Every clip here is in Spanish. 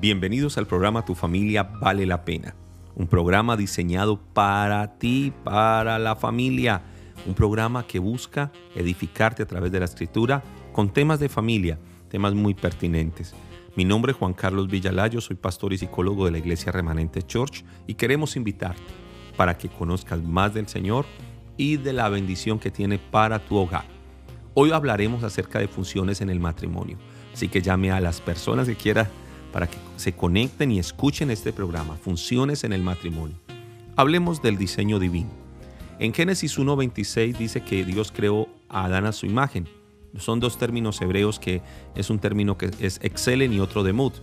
Bienvenidos al programa Tu familia vale la pena. Un programa diseñado para ti, para la familia. Un programa que busca edificarte a través de la escritura con temas de familia, temas muy pertinentes. Mi nombre es Juan Carlos Villalayo, soy pastor y psicólogo de la Iglesia Remanente Church y queremos invitarte para que conozcas más del Señor y de la bendición que tiene para tu hogar. Hoy hablaremos acerca de funciones en el matrimonio, así que llame a las personas que quieran para que se conecten y escuchen este programa, Funciones en el matrimonio. Hablemos del diseño divino. En Génesis 1.26 dice que Dios creó a Adán a su imagen. Son dos términos hebreos que es un término que es excelen y otro demut.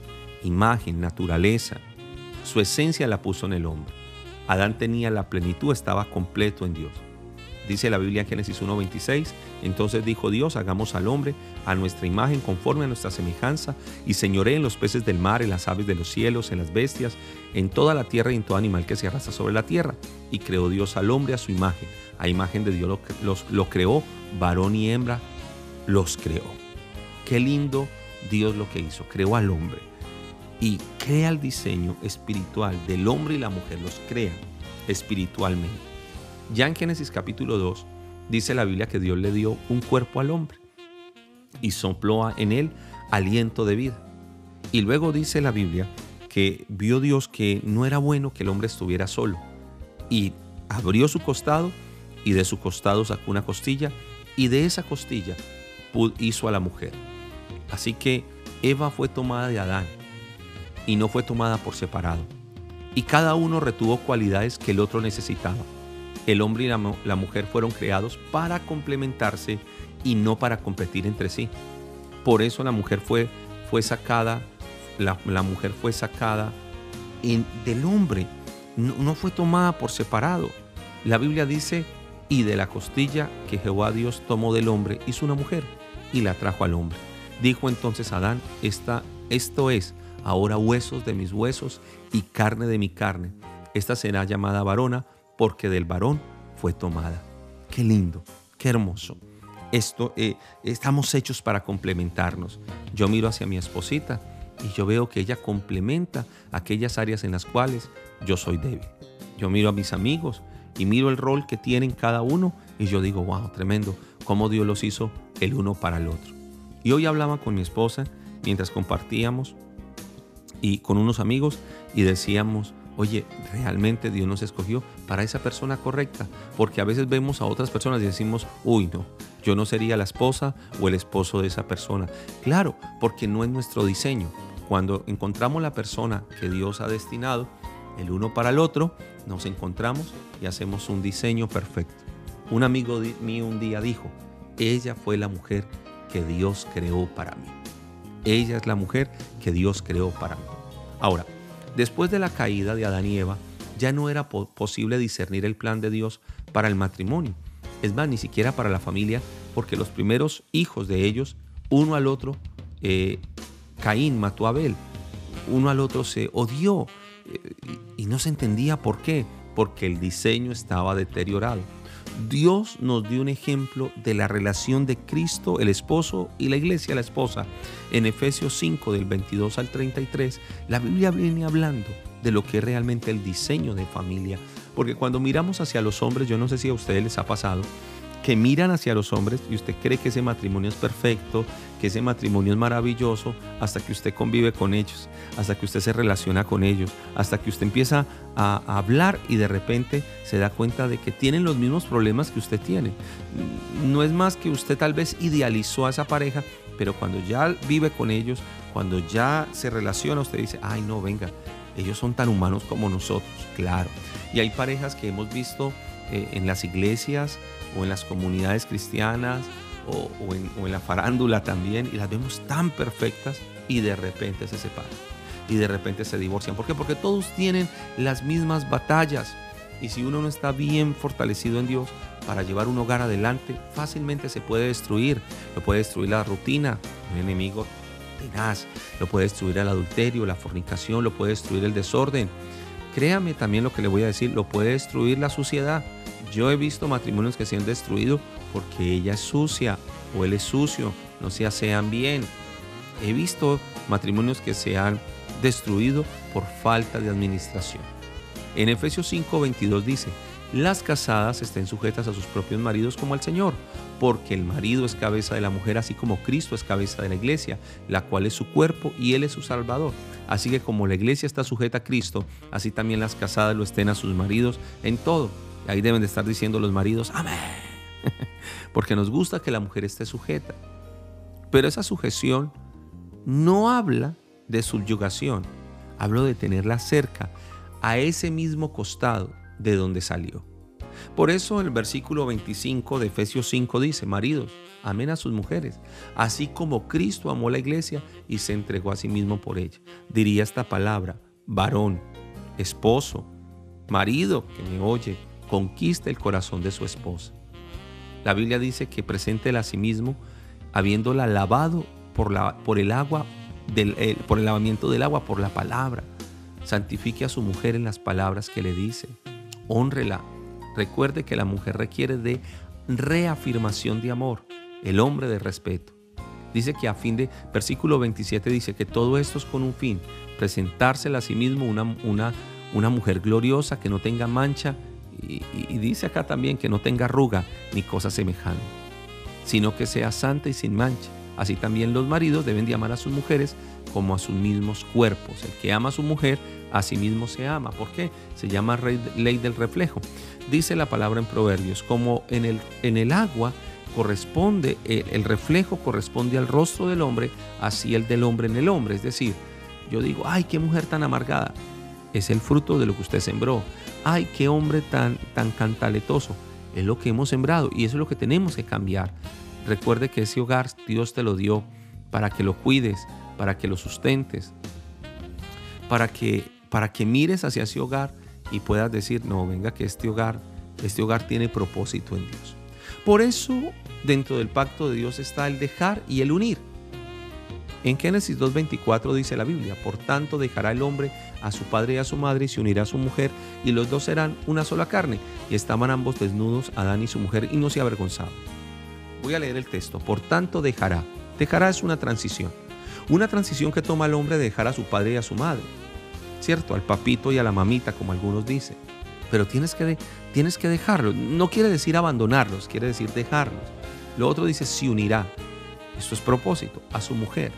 Imagen, naturaleza. Su esencia la puso en el hombre. Adán tenía la plenitud, estaba completo en Dios. Dice la Biblia en Génesis 1.26, entonces dijo Dios, hagamos al hombre a nuestra imagen conforme a nuestra semejanza y señoré en los peces del mar, en las aves de los cielos, en las bestias, en toda la tierra y en todo animal que se arrastra sobre la tierra. Y creó Dios al hombre a su imagen. A imagen de Dios lo, lo creó, varón y hembra los creó. Qué lindo Dios lo que hizo, creó al hombre y crea el diseño espiritual del hombre y la mujer, los crea espiritualmente. Ya en Génesis capítulo 2 dice la Biblia que Dios le dio un cuerpo al hombre y sopló en él aliento de vida. Y luego dice la Biblia que vio Dios que no era bueno que el hombre estuviera solo y abrió su costado y de su costado sacó una costilla y de esa costilla hizo a la mujer. Así que Eva fue tomada de Adán y no fue tomada por separado. Y cada uno retuvo cualidades que el otro necesitaba el hombre y la, mujer fueron creados para complementarse y no para competir entre sí. Por eso la mujer fue, fue sacada, la, mujer fue sacada del hombre, no, no fue tomada por separado. La Biblia dice, y de la costilla que Jehová Dios tomó del hombre hizo una mujer y la trajo al hombre. Dijo entonces Adán, Esta, esto es ahora huesos de mis huesos y carne de mi carne. Esta será llamada varona porque del varón fue tomada. Qué lindo, qué hermoso. Esto, eh, estamos hechos para complementarnos. Yo miro hacia mi esposita y yo veo que ella complementa aquellas áreas en las cuales yo soy débil. Yo miro a mis amigos y miro el rol que tienen cada uno y yo digo, wow, tremendo, cómo Dios los hizo el uno para el otro. Y hoy hablaba con mi esposa mientras compartíamos y con unos amigos y decíamos, oye, realmente Dios nos escogió para esa persona correcta, porque a veces vemos a otras personas y decimos, uy, no, yo no sería la esposa o el esposo de esa persona. Claro, porque no es nuestro diseño. Cuando encontramos la persona que Dios ha destinado, el uno para el otro, nos encontramos y hacemos un diseño perfecto. Un amigo mío un día dijo, ella fue la mujer que Dios creó para mí. Ella es la mujer que Dios creó para mí. Ahora, Después de la caída de Adán y Eva, ya no era posible discernir el plan de Dios para el matrimonio. Es más, ni siquiera para la familia, porque los primeros hijos de ellos, uno al otro, eh, Caín mató a Abel, uno al otro se odió eh, y no se entendía por qué, porque el diseño estaba deteriorado. Dios nos dio un ejemplo de la relación de Cristo, el esposo, y la iglesia, la esposa. En Efesios 5, del 22 al 33, la Biblia viene hablando de lo que es realmente el diseño de familia. Porque cuando miramos hacia los hombres, yo no sé si a ustedes les ha pasado, que miran hacia los hombres y usted cree que ese matrimonio es perfecto, que ese matrimonio es maravilloso, hasta que usted convive con ellos, hasta que usted se relaciona con ellos, hasta que usted empieza a, hablar y de repente se da cuenta de que tienen los mismos problemas que usted tiene. No es más que usted tal vez idealizó a esa pareja, pero cuando ya vive con ellos, cuando ya se relaciona, usted dice, ay no, venga, ellos son tan humanos como nosotros, claro. Y hay parejas que hemos visto eh, en las iglesias o en las comunidades cristianas o, en, la farándula también y las vemos tan perfectas y de repente se separan y de repente se divorcian. ¿Por qué? Porque todos tienen las mismas batallas y si uno no está bien fortalecido en Dios para llevar un hogar adelante, fácilmente se puede destruir. Lo puede destruir la rutina, un enemigo tenaz, lo puede destruir el adulterio, la fornicación, lo puede destruir el desorden. Créame también lo que le voy a decir, lo puede destruir la suciedad. Yo he visto matrimonios que se han destruido porque ella es sucia o él es sucio, no se asean bien. He visto matrimonios que se han destruido por falta de administración. En Efesios 5:22 dice, las casadas estén sujetas a sus propios maridos como al Señor, porque el marido es cabeza de la mujer, así como Cristo es cabeza de la iglesia, la cual es su cuerpo y Él es su Salvador. Así que como la iglesia está sujeta a Cristo, así también las casadas lo estén a sus maridos en todo. Ahí deben de estar diciendo los maridos, amén. porque nos gusta que la mujer esté sujeta. Pero esa sujeción no habla de subyugación, hablo de tenerla cerca, a ese mismo costado de donde salió. Por eso el versículo 25 de Efesios 5 dice, maridos, amen a sus mujeres, así como Cristo amó la iglesia y se entregó a sí mismo por ella. Diría esta palabra, varón, esposo, marido que me oye, conquista el corazón de su esposa. La Biblia dice que presente a sí mismo habiéndola lavado por, la, por el agua, del, por el lavamiento del agua, por la palabra. Santifique a su mujer en las palabras que le dice. Honrela. Recuerde que la mujer requiere de reafirmación de amor, el hombre de respeto. Dice que a fin de, versículo 27 dice que todo esto es con un fin, presentársela a sí mismo una, una, una mujer gloriosa que no tenga mancha y, dice acá también que no tenga arruga ni cosa semejante sino que sea santa y sin mancha. Así también los maridos deben de amar a sus mujeres como a sus mismos cuerpos. El que ama a su mujer, a sí mismo se ama. ¿Por qué? Se llama ley del reflejo. Dice la palabra en Proverbios, como en el, en el agua corresponde, el reflejo corresponde al rostro del hombre, así el del hombre en el hombre. Es decir, yo digo, ay, qué mujer tan amargada. Es el fruto de lo que usted sembró. Ay, qué hombre tan, tan cantaletoso es lo que hemos sembrado y eso es lo que tenemos que cambiar. Recuerde que ese hogar Dios te lo dio para que lo cuides, para que lo sustentes, para que, para que mires hacia ese hogar y puedas decir, no, venga que este hogar, este hogar tiene propósito en Dios. Por eso dentro del pacto de Dios está el dejar y el unir. En Génesis 2.24 dice la Biblia, por tanto dejará el hombre a su padre y a su madre y se unirá a su mujer y los dos serán una sola carne. Y estaban ambos desnudos, Adán y su mujer, y no se avergonzaban. Voy a leer el texto. Por tanto dejará. Dejará es una transición. Una transición que toma el hombre de dejar a su padre y a su madre. ¿Cierto? Al papito y a la mamita, como algunos dicen. Pero tienes que, tienes que. No quiere decir abandonarlos, quiere decir dejarlos. Lo otro dice se unirá. Esto es propósito, a su mujer.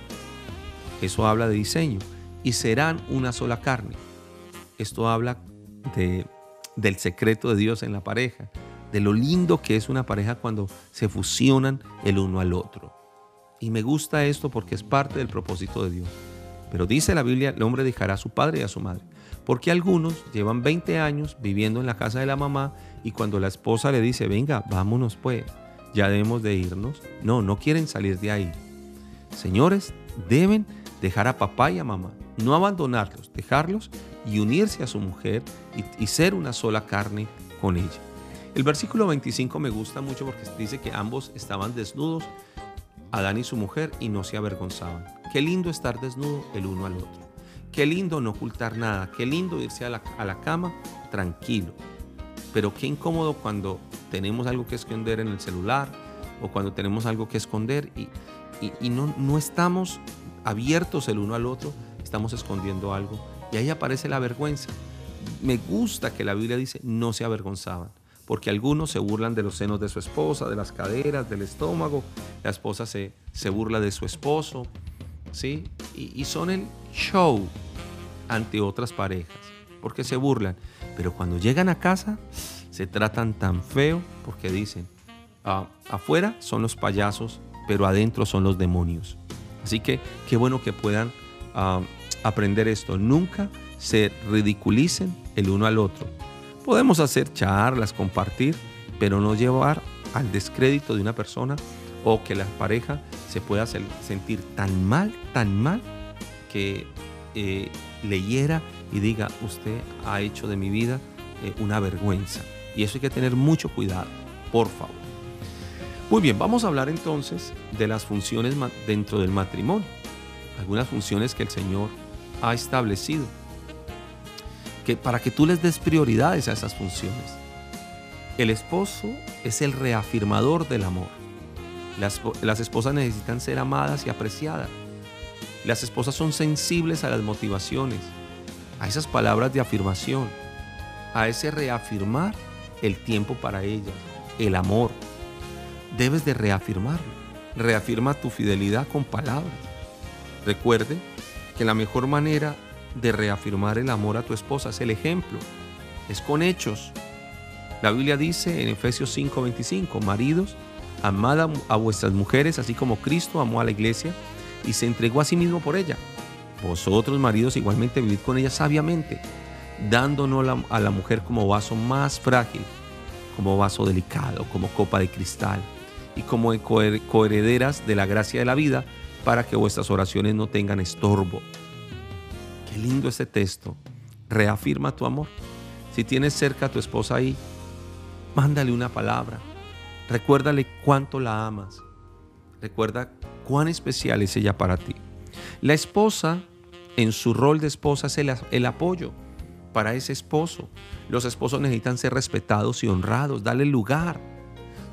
Eso habla de diseño y serán una sola carne. Esto habla de, del secreto de Dios en la pareja, de lo lindo que es una pareja cuando se fusionan el uno al otro. Y me gusta esto porque es parte del propósito de Dios. Pero dice la Biblia, el hombre dejará a su padre y a su madre. Porque algunos llevan 20 años viviendo en la casa de la mamá y cuando la esposa le dice, venga, vámonos pues, ya debemos de irnos. No, no quieren salir de ahí. Señores, deben dejar a papá y a mamá no abandonarlos, dejarlos y unirse a su mujer y, ser una sola carne con ella. El versículo 25 me gusta mucho porque dice que ambos estaban desnudos, Adán y su mujer, y no se avergonzaban. Qué lindo estar desnudo el uno al otro. Qué lindo no ocultar nada. Qué lindo irse a la, cama tranquilo. Pero qué incómodo cuando tenemos algo que esconder en el celular o cuando tenemos algo que esconder y, y, no, no estamos abiertos el uno al otro estamos escondiendo algo. Y ahí aparece la vergüenza. Me gusta que la Biblia dice no se avergonzaban, porque algunos se burlan de los senos de su esposa, de las caderas, del estómago, la esposa se, se burla de su esposo, ¿sí? Y, y son el show ante otras parejas, porque se burlan. Pero cuando llegan a casa, se tratan tan feo porque dicen, ah, afuera son los payasos, pero adentro son los demonios. Así que qué bueno que puedan aprender esto. Nunca se ridiculicen el uno al otro. Podemos hacer charlas, compartir, pero no llevar al descrédito de una persona o que la pareja se pueda sentir tan mal, tan mal, que eh, le hiera y diga, usted ha hecho de mi vida eh, una vergüenza. Y eso hay que tener mucho cuidado, por favor. Muy bien, vamos a hablar entonces de las funciones dentro del matrimonio. Algunas funciones que el Señor ha establecido. Que para que tú les des prioridades a esas funciones. El esposo es el reafirmador del amor. Las, las esposas necesitan ser amadas y apreciadas. Las esposas son sensibles a las motivaciones, a esas palabras de afirmación, a ese reafirmar el tiempo para ellas, el amor. Debes de reafirmarlo. Reafirma tu fidelidad con palabras. Recuerde que la mejor manera de reafirmar el amor a tu esposa es el ejemplo, es con hechos. La Biblia dice en Efesios 5:25, maridos, amad a vuestras mujeres así como Cristo amó a la iglesia y se entregó a sí mismo por ella. Vosotros, maridos, igualmente vivid con ella sabiamente, dándonos a la mujer como vaso más frágil, como vaso delicado, como copa de cristal y como coherederas de la gracia de la vida, para que vuestras oraciones no tengan estorbo. Qué lindo este texto. Reafirma tu amor. Si tienes cerca a tu esposa ahí, mándale una palabra. Recuérdale cuánto la amas. Recuerda cuán especial es ella para ti. La esposa, en su rol de esposa, es el, apoyo para ese esposo. Los esposos necesitan ser respetados y honrados, darle lugar.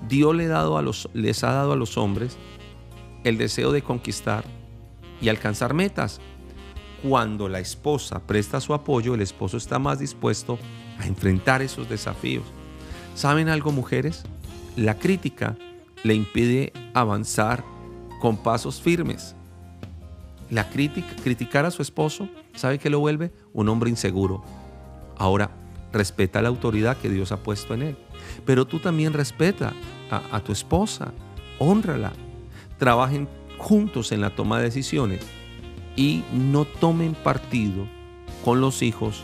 Dios le dado a los, les ha dado a los hombres el deseo de conquistar y alcanzar metas. Cuando la esposa presta su apoyo, el esposo está más dispuesto a enfrentar esos desafíos. ¿Saben algo, mujeres? La crítica le impide avanzar con pasos firmes. La crítica, criticar a su esposo, ¿sabe qué lo vuelve? Un hombre inseguro. Ahora, respeta la autoridad que Dios ha puesto en él. Pero tú también respeta a, tu esposa, honrala. Trabajen juntos en la toma de decisiones y no tomen partido con los hijos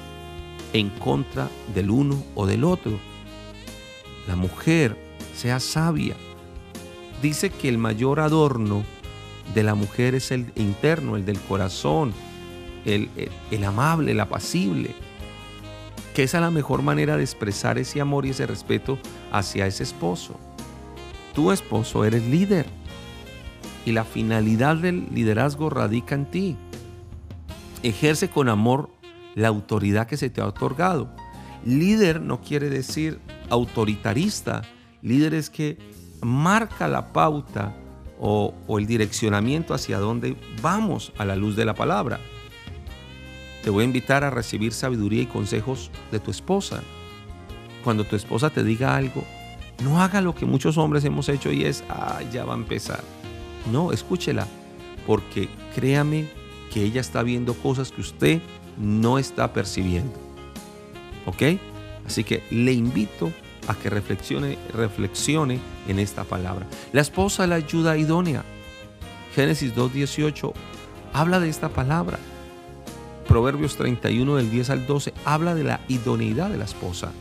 en contra del uno o del otro. La mujer sea sabia, dice que el mayor adorno de la mujer es el interno, el del corazón, el, amable, el apacible, que esa es la mejor manera de expresar ese amor y ese respeto hacia ese esposo. Tu esposo eres líder y la finalidad del liderazgo radica en ti. Ejerce con amor la autoridad que se te ha otorgado. Líder no quiere decir autoritarista. Líder es que marca la pauta o, el direccionamiento hacia dónde vamos a la luz de la palabra. Te voy a invitar a recibir sabiduría y consejos de tu esposa. Cuando tu esposa te diga algo, no haga lo que muchos hombres hemos hecho y es, ah, ya va a empezar. No, escúchela, porque créame que ella está viendo cosas que usted no está percibiendo. ¿Ok? Así que le invito a que reflexione, reflexione en esta palabra. La esposa la ayuda idónea. Génesis 2.18 habla de esta palabra. Proverbios 31 del 10 al 12 habla de la idoneidad de la esposa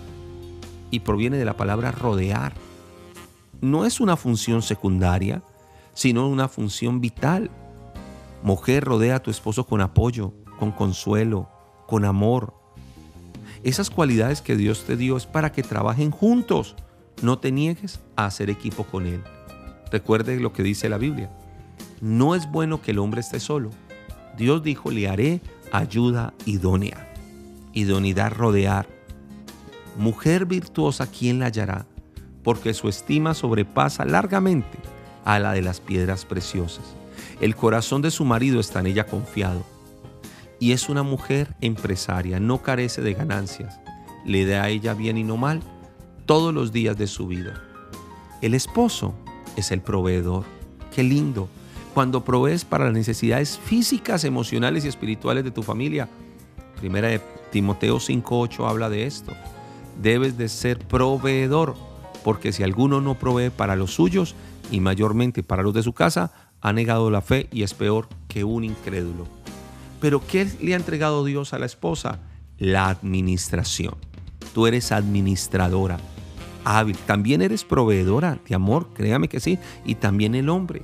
y proviene de la palabra rodear. No es una función secundaria, sino una función vital. Mujer, rodea a tu esposo con apoyo, con consuelo, con amor, esas cualidades que Dios te dio es para que trabajen juntos. No te niegues a hacer equipo con Él. Recuerde lo que dice la Biblia. No es bueno que el hombre esté solo. Dios dijo, le haré ayuda idónea. Idoneidad rodear. Mujer virtuosa, ¿quién la hallará? Porque su estima sobrepasa largamente a la de las piedras preciosas. El corazón de su marido está en ella confiado y es una mujer empresaria, no carece de ganancias, le da a ella bien y no mal todos los días de su vida. El esposo es el proveedor. Qué lindo. Cuando provees para las necesidades físicas, emocionales y espirituales de tu familia. Primera de Timoteo 5:8 habla de esto. Debes de ser proveedor, porque si alguno no provee para los suyos y mayormente para los de su casa, ha negado la fe y es peor que un incrédulo. Pero ¿qué le ha entregado Dios a la esposa? La administración. Tú eres administradora, hábil. También eres proveedora de amor, créame que sí. Y también el hombre.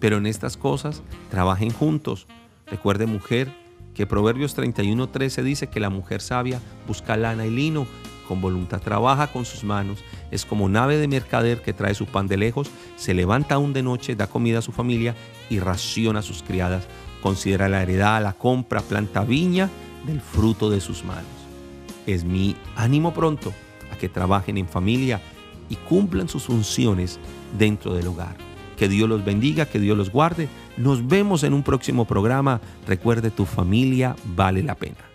Pero en estas cosas trabajen juntos. Recuerde mujer que Proverbios 31:13 dice que la mujer sabia busca lana y lino, con voluntad trabaja con sus manos, es como nave de mercader que trae su pan de lejos, se levanta aún de noche, da comida a su familia y raciona a sus criadas. Considera la heredad, la compra, planta viña del fruto de sus manos. Es mi ánimo pronto a que trabajen en familia y cumplan sus funciones dentro del hogar. Que Dios los bendiga, que Dios los guarde. Nos vemos en un próximo programa. Recuerde, tu familia vale la pena.